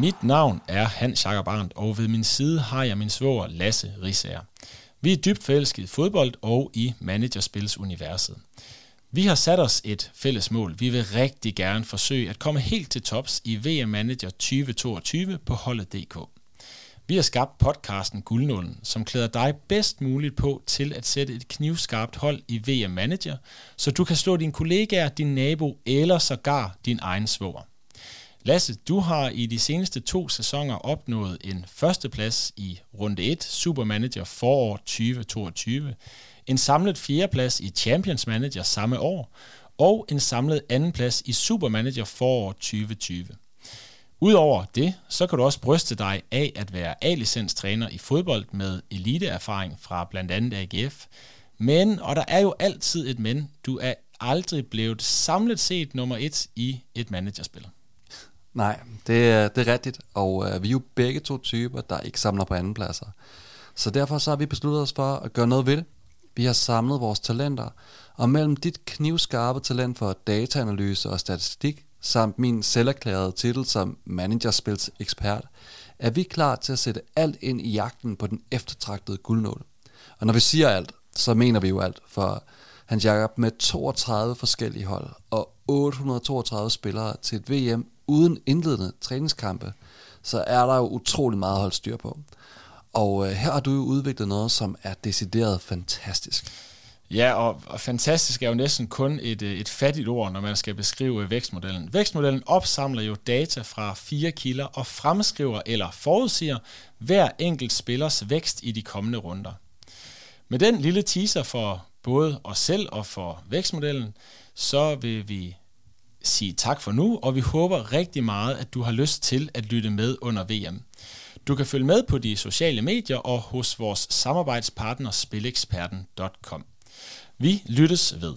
Mit navn er Hans Jakob Arndt, og ved min side har jeg min svoger Lasse Risager. Vi er dybt forelskede i fodbold og i managerspilsuniverset. Vi har sat os et fælles mål. Vi vil rigtig gerne forsøge at komme helt til tops i VM Manager 2022 på holdet.dk. Vi har skabt podcasten Guldnålen, som klæder dig bedst muligt på til at sætte et knivskarpt hold i VM Manager, så du kan slå dine kollegaer, din nabo eller sågar din egen svoger. Lasse, du har i de seneste to sæsoner opnået en førsteplads i runde 1 Supermanager forår 2022, en samlet fjerdeplads i Champions Manager samme år, og en samlet andenplads i Supermanager forår 2020. Udover det, så kan du også bryste dig af at være A-licenstræner i fodbold med eliteerfaring fra blandt andet AGF. Men, og der er jo altid et men, du er aldrig blevet samlet set nummer et i et managerspil. Nej, det er, det er rigtigt, og øh, vi er jo begge to typer, der ikke samler på andenpladser. Så derfor så har vi besluttet os for at gøre noget ved det. Vi har samlet vores talenter, og mellem dit knivskarpe talent for dataanalyse og statistik, samt min selverklærede titel som managerspils ekspert, er vi klar til at sætte alt ind i jagten på den eftertragtede guldnål. Og når vi siger alt, så mener vi jo alt, for Hans Jakob med 32 forskellige hold og 832 spillere til et VM uden indledende træningskampe, så er der jo utrolig meget at holde styr på. Og øh, her har du jo udviklet noget, som er decideret fantastisk. Ja, og, og fantastisk er jo næsten kun et, øh, et fattigt ord, når man skal beskrive øh, vækstmodellen. Vækstmodellen opsamler jo data fra fire kilder og fremskriver eller forudsiger hver enkelt spillers vækst i de kommende runder. Med den lille teaser for både os selv og for vækstmodellen, så vil vi sige tak for nu, og vi håber rigtig meget, at du har lyst til at lytte med under VM. Du kan følge med på de sociale medier og hos vores samarbejdspartner spileksperten.com. Vi lyttes ved.